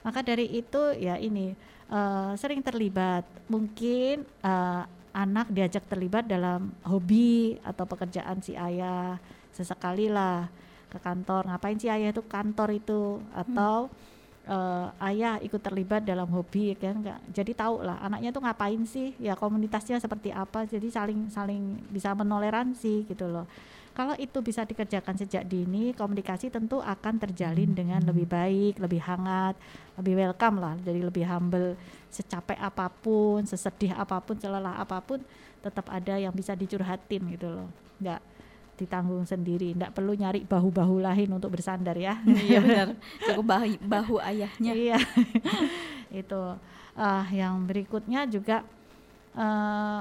Maka dari itu ya ini uh, sering terlibat. Mungkin uh, anak diajak terlibat dalam hobi atau pekerjaan si ayah sesekali lah. Ke kantor. Ngapain si ayah itu kantor itu? Atau hmm uh, ayah ikut terlibat dalam hobi kan? Jadi tahu lah anaknya tuh ngapain sih? Ya komunitasnya seperti apa? Jadi saling saling bisa menoleransi gitu loh. Kalau itu bisa dikerjakan sejak dini, komunikasi tentu akan terjalin dengan lebih baik, lebih hangat, lebih welcome lah, jadi lebih humble. Secapek apa pun, sesedih apa pun, selelah apa pun, tetap ada yang bisa dicurhatin gitu loh. Enggak ditanggung sendiri, enggak perlu nyari bahu-bahu lain untuk bersandar ya. iya benar. Cukup bahu, bahu ayahnya. Iya. itu uh, yang berikutnya juga uh,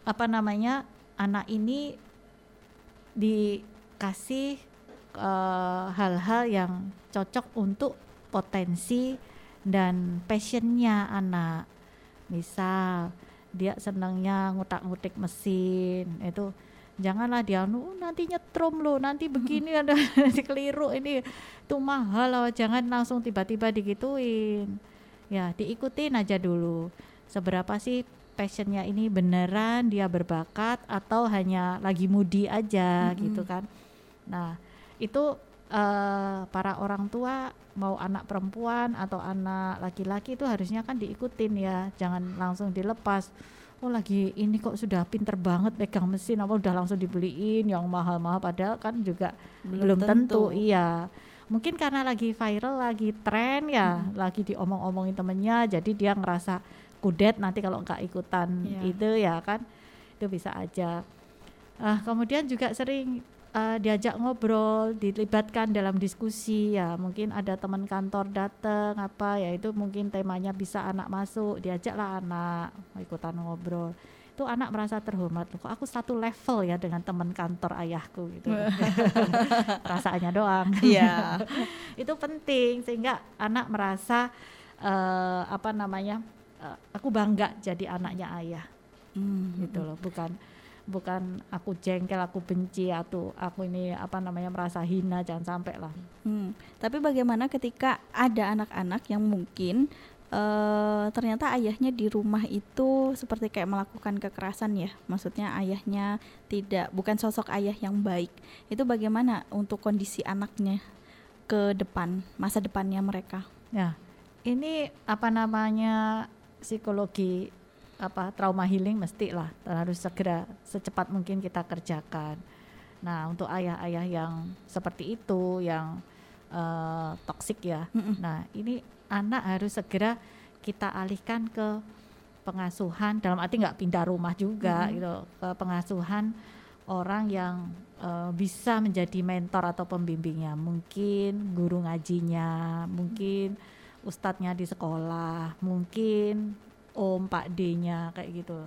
apa namanya anak ini dikasih eh, hal-hal uh, yang cocok untuk potensi dan passionnya anak misal dia senangnya ngutak-ngutik mesin itu janganlah dia nu nanti nyetrum lo nanti begini ada nanti keliru ini itu mahal loh. Jangan langsung tiba-tiba digituin. Ya diikutin aja dulu. Seberapa sih passionnya ini beneran dia berbakat atau hanya lagi mudi aja mm-hmm. gitu kan? Nah itu uh, para orang tua mau anak perempuan atau anak laki-laki itu harusnya kan diikutin ya jangan langsung dilepas oh lagi ini kok sudah pinter banget pegang mesin apa udah langsung dibeliin yang mahal-mahal padahal kan juga belum, belum tentu. tentu iya mungkin karena lagi viral lagi tren ya hmm. lagi diomong-omongin temennya jadi dia ngerasa kudet nanti kalau nggak ikutan yeah. itu ya kan itu bisa aja uh, kemudian juga sering uh, diajak ngobrol dilibatkan dalam diskusi ya mungkin ada teman kantor datang apa ya itu mungkin temanya bisa anak masuk diajaklah anak ikutan ngobrol. Itu anak merasa terhormat kok aku satu level ya dengan teman kantor ayahku? gitu. Perasaannya doang. Iya. Itu penting sehingga anak merasa uh, apa namanya uh, aku bangga jadi anaknya ayah. Hmm. gitu loh bukan bukan aku jengkel aku benci atau aku ini apa namanya merasa hina jangan sampai lah. Hmm. tapi bagaimana ketika ada anak-anak yang mungkin uh, ternyata ayahnya di rumah itu seperti kayak melakukan kekerasan ya? Maksudnya ayahnya tidak bukan sosok ayah yang baik. Itu bagaimana untuk kondisi anaknya ke depan masa depannya mereka? Ya ini apa namanya psikologi apa trauma healing mesti lah harus segera secepat mungkin kita kerjakan. Nah untuk ayah-ayah yang seperti itu yang uh, toksik ya, mm -mm. nah ini anak harus segera kita alihkan ke pengasuhan dalam arti nggak pindah rumah juga mm -hmm. gitu ke pengasuhan orang yang uh, bisa menjadi mentor atau pembimbingnya mungkin guru ngajinya mungkin ustadznya di sekolah, mungkin om Pak D-nya kayak gitu.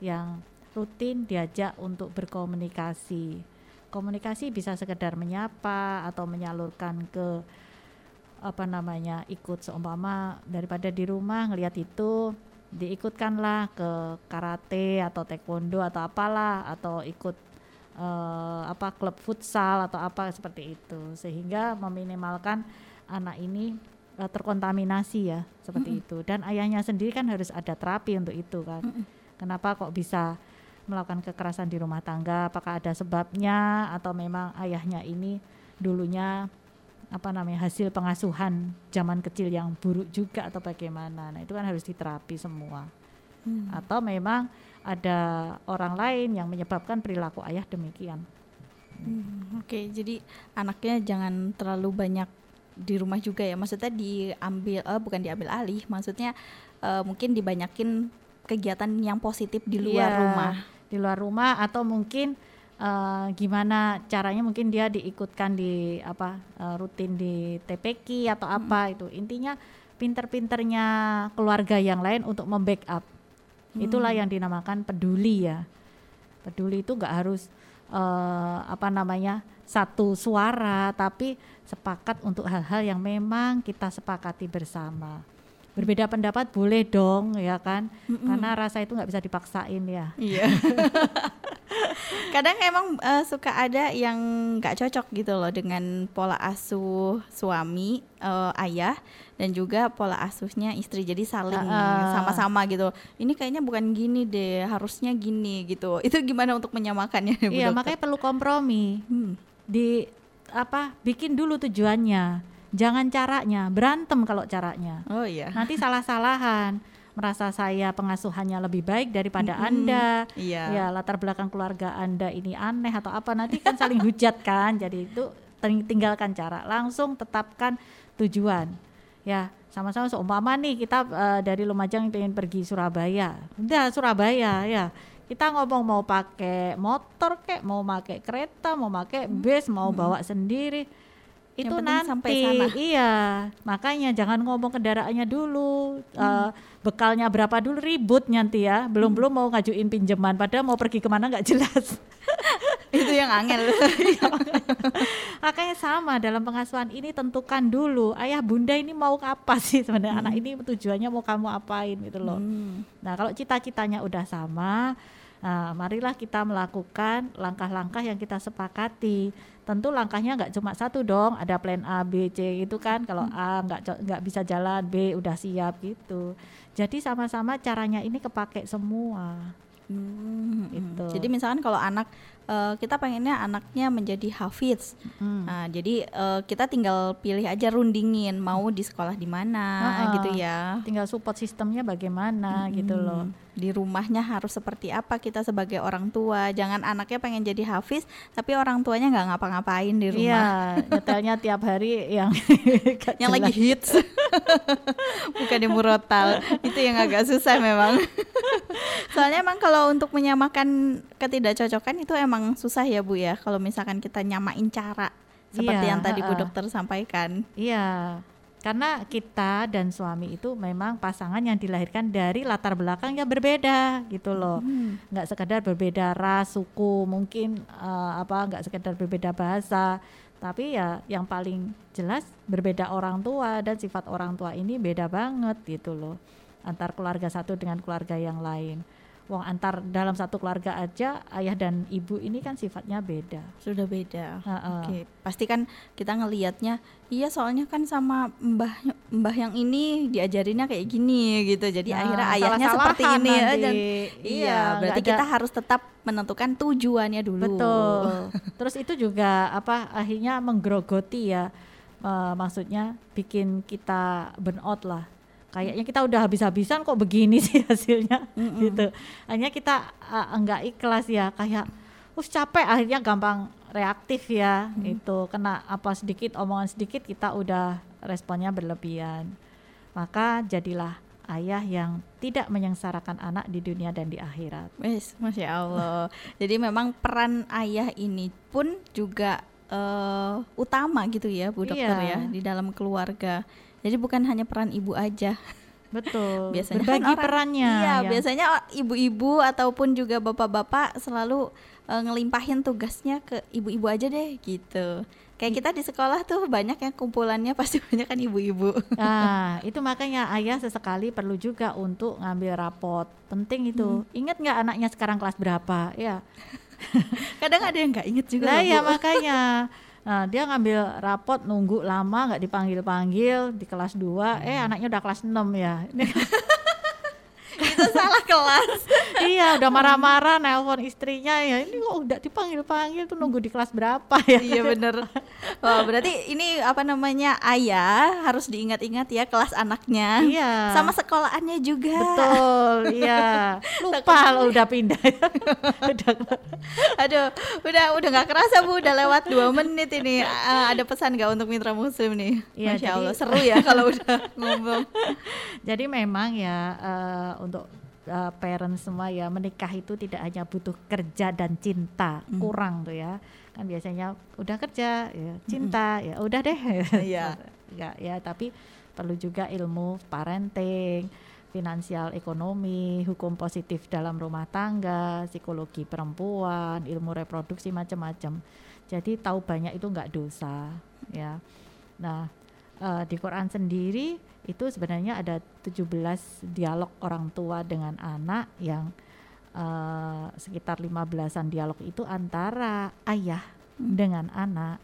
Yang rutin diajak untuk berkomunikasi. Komunikasi bisa sekedar menyapa atau menyalurkan ke apa namanya ikut seumpama daripada di rumah ngelihat itu diikutkanlah ke karate atau taekwondo atau apalah atau ikut uh, apa klub futsal atau apa seperti itu sehingga meminimalkan anak ini uh, terkontaminasi ya seperti mm -hmm. itu. Dan ayahnya sendiri kan harus ada terapi untuk itu kan. Mm -hmm. kenapa kok bisa melakukan kekerasan di rumah tangga? Apakah ada sebabnya? Atau memang ayahnya ini dulunya apa namanya hasil pengasuhan zaman kecil yang buruk juga atau bagaimana? Nah itu kan harus diterapi semua. Hmm. atau memang ada orang lain yang menyebabkan perilaku ayah demikian. Hmm, oke. Okay, jadi anaknya jangan terlalu banyak di rumah juga ya. Maksudnya diambil uh, bukan diambil alih maksudnya uh, mungkin dibanyakin kegiatan yang positif di luar yeah, rumah. di luar rumah atau mungkin uh, gimana caranya mungkin dia diikutkan di apa uh, rutin di TPK atau hmm. apa itu. Intinya pinter-pinternya keluarga yang lain untuk membackup. Hmm. itulah yang dinamakan peduli ya. Peduli itu nggak harus uh, apa namanya satu suara tapi sepakat untuk hal-hal yang memang kita sepakati bersama. Berbeda pendapat boleh dong ya kan? Mm -mm. karena rasa itu nggak bisa dipaksain ya. Iya. Kadang emang uh, suka ada yang nggak cocok gitu loh dengan pola asuh suami uh, ayah dan juga pola asuhnya istri. Jadi saling sama-sama uh, gitu. Ini kayaknya bukan gini deh harusnya gini gitu. Itu gimana untuk menyamakannya iya makanya perlu kompromi. Hmm. di apa bikin dulu tujuannya jangan caranya berantem kalau caranya oh iya nanti salah-salahan merasa saya pengasuhannya lebih baik daripada Mm-mm. Anda. Iya. Ya, latar belakang keluarga Anda ini aneh atau apa nanti kan saling hujat kan. Jadi itu ting- tinggalkan cara, langsung tetapkan tujuan. Ya, sama-sama seumpama nih kita eh, dari Lumajang pengen pergi Surabaya. Udah Surabaya ya. Kita ngomong mau pakai motor kek, mau pakai kereta, mau pakai bus, mau bawa sendiri. Itu nanti sampai sana. iya. Makanya jangan ngomong kendaraannya dulu. eh, bekalnya berapa dulu ribut nanti ya. Belum-belum mau ngajuin pinjaman padahal mau pergi ke mana nggak jelas. Itu yang angel. Makanya sama dalam pengasuhan ini tentukan dulu ayah bunda ini mau apa sih sebenarnya anak ini tujuannya mau kamu apain gitu loh. Hmm. Nah kalau cita-citanya udah sama, nah, marilah kita melakukan langkah-langkah yang kita sepakati. Tentu langkahnya nggak cuma satu dong, ada plan A, B, C itu kan. Kalau A nggak nggak bisa jalan, B udah siap gitu. Jadi sama-sama caranya ini kepake semua. Hmm, Gitu. Jadi misalkan kalau anak eh, kita pengennya anaknya menjadi hafiz. Hmm. Nah, jadi eh, kita tinggal pilih aja rundingin mau di sekolah di mana Ha-ha. gitu ya. Tinggal support sistemnya bagaimana gitu loh. Hmm, Di rumahnya harus seperti apa kita sebagai orang tua. Jangan anaknya pengen jadi hafiz tapi orang tuanya nggak ngapa-ngapain di rumah. Iya, nyetelnya tiap hari yang Yang lagi hits. Bukan di murotal. Itu yang agak susah memang. Soalnya emang kalau untuk menyamakan ketidakcocokan itu emang susah ya Bu ya. Kalau misalkan kita nyamain cara seperti Iya, yang tadi Bu ha-ha. dokter sampaikan. Iya, karena kita dan suami itu memang pasangan yang dilahirkan dari latar belakang yang berbeda gitu loh. Hmm. Nggak sekedar berbeda ras, suku, mungkin eh, apa nggak sekedar berbeda bahasa, tapi ya yang paling jelas berbeda orang tua dan sifat orang tua ini beda banget gitu loh. Antar keluarga satu dengan keluarga yang lain. Wong antar dalam satu keluarga aja ayah dan ibu ini kan sifatnya beda. Sudah beda. Ha-ha. Oke, pasti kan kita ngelihatnya, iya soalnya kan sama mbah mbah yang ini diajarinnya kayak gini gitu. Jadi Nah, akhirnya ayahnya seperti ini ya, dan Iya, iya, berarti ada- kita harus tetap menentukan tujuannya dulu. Betul. Terus itu juga apa akhirnya menggerogoti ya. eh, maksudnya bikin kita burn out lah. Kayaknya kita udah habis-habisan kok begini sih hasilnya Mm-mm. gitu. Hanya kita eh, enggak ikhlas ya kayak us capek akhirnya gampang reaktif ya itu kena apa sedikit omongan sedikit kita udah responnya berlebihan. Maka jadilah ayah yang tidak menyengsarakan anak di dunia dan di akhirat. Wes, masya Allah. Jadi memang peran ayah ini pun juga eh, utama gitu ya, Bu Dokter Iya. ya, di dalam keluarga. Jadi bukan hanya peran ibu aja. Betul. Biasanya kan berbagi orang- perannya. Iya, yang- biasanya ibu-ibu ataupun juga bapak-bapak selalu eh, ngelimpahin tugasnya ke ibu-ibu aja deh gitu. Kayak kita di sekolah tuh banyak yang kumpulannya pasti banyak kan ibu-ibu. Nah, itu makanya ayah sesekali perlu juga untuk ngambil rapot. Penting itu. Ingat nggak anaknya sekarang kelas berapa? Ya. Kadang ada yang nggak inget juga loh, ya makanya. Nah, dia ngambil rapot nunggu lama nggak dipanggil-panggil di kelas 2, eh anaknya udah kelas 6 ya. Itu salah kelas. iya, udah marah-marah nelpon istrinya ya. Ini kok udah dipanggil-panggil tuh nunggu di kelas berapa ya? iya bener. Wah, berarti ini apa namanya ayah harus diingat-ingat ya kelas anaknya. Iya. Sama sekolahannya juga. Betul, iya. Lupa lo udah pindah. udah Aduh, udah udah nggak kerasa bu, udah lewat dua menit ini. Ah, ada pesan nggak untuk mitra muslim nih? Iya, Masya jadi- Allah, seru ya kalau udah ngomong. Jadi memang ya eh, untuk eh, parents semua ya menikah itu tidak hanya butuh kerja dan cinta, Hmm. kurang tuh ya. Kan biasanya udah kerja, ya cinta, ya udah deh. Iya. Enggak ya, tapi perlu juga ilmu parenting, finansial ekonomi, hukum positif dalam rumah tangga, psikologi perempuan, ilmu reproduksi macam-macam. Jadi tahu banyak itu enggak dosa ya. Nah, eh, di Quran sendiri itu sebenarnya ada 17 dialog orang tua dengan anak yang eh, sekitar 15-an dialog itu antara ayah dengan anak.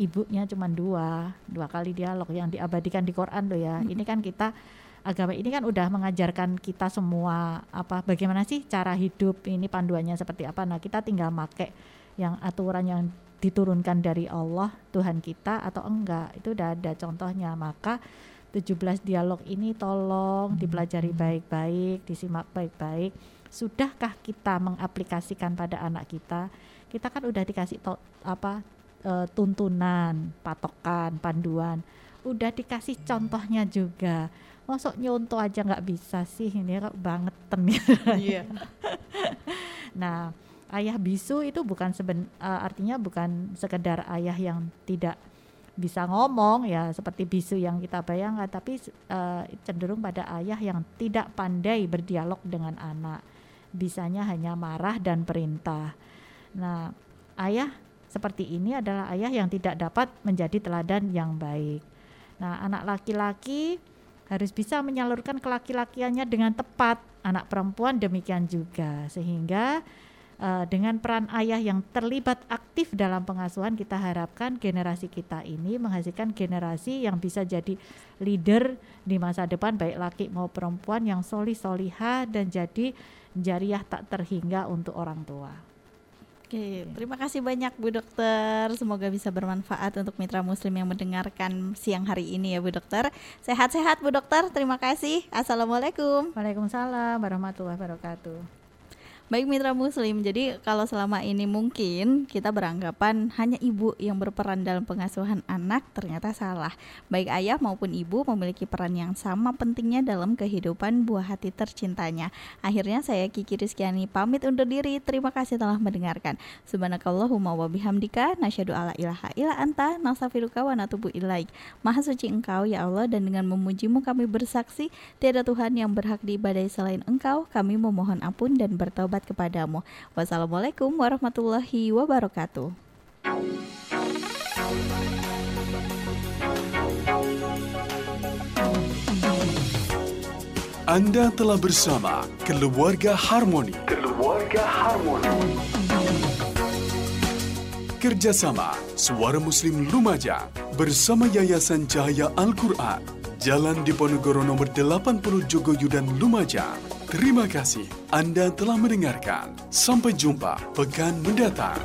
Ibunya cuma dua dua kali dialog yang diabadikan di Quran tuh ya. Ini kan kita agama ini kan udah mengajarkan kita semua apa bagaimana sih cara hidup ini panduannya seperti apa. Nah kita tinggal make yang aturan yang diturunkan dari Allah Tuhan kita atau enggak itu udah ada contohnya maka 17 dialog ini tolong dipelajari baik-baik, disimak baik-baik. Sudahkah kita mengaplikasikan pada anak kita? Kita kan udah dikasih to, apa e, tuntunan, patokan, panduan. Udah dikasih contohnya juga. Masuk nyontoh aja nggak bisa sih ini kok banget ya. Iya. nah, ayah bisu itu bukan seben, uh, artinya bukan sekedar ayah yang tidak bisa ngomong ya seperti bisu yang kita bayangkan tapi uh, cenderung pada ayah yang tidak pandai berdialog dengan anak. Bisanya hanya marah dan perintah. Nah ayah seperti ini adalah ayah yang tidak dapat menjadi teladan yang baik. Nah anak laki-laki harus bisa menyalurkan kelaki-lakiannya dengan tepat anak perempuan demikian juga. Sehingga uh, dengan peran ayah yang terlibat aktif dalam pengasuhan kita harapkan generasi kita ini menghasilkan generasi yang bisa jadi leader di masa depan baik laki mau perempuan yang soli soliha dan jadi jariah tak terhingga untuk orang tua. Oke, terima kasih banyak Bu Dokter. Semoga bisa bermanfaat untuk mitra muslim yang mendengarkan siang hari ini ya Bu Dokter. Sehat-sehat Bu Dokter. Terima kasih. Assalamualaikum. Waalaikumsalam warahmatullahi wabarakatuh. Baik mitra muslim, jadi kalau selama ini mungkin kita beranggapan hanya ibu yang berperan dalam pengasuhan anak ternyata salah. Baik ayah maupun ibu memiliki peran yang sama pentingnya dalam kehidupan buah hati tercintanya. Akhirnya saya Kiki Rizkyani pamit undur diri. Terima kasih telah mendengarkan. Subhanakallahumma wa bihamdika alla ilaha illa anta nastaghfiruka wa natubu ilaik. Maha suci Engkau ya Allah dan dengan memujimu kami bersaksi tiada Tuhan yang berhak diibadai selain Engkau. Kami memohon ampun dan bertobat bermanfaat kepadamu. Wassalamualaikum warahmatullahi wabarakatuh. Anda telah bersama Keluarga Harmoni. Keluarga Harmoni. Kerjasama Suara Muslim Lumajang bersama Yayasan Cahaya Al-Quran. Jalan Diponegoro nomor 80 Jogoyudan Lumajang. Terima kasih Anda telah mendengarkan. Sampai jumpa pekan mendatang.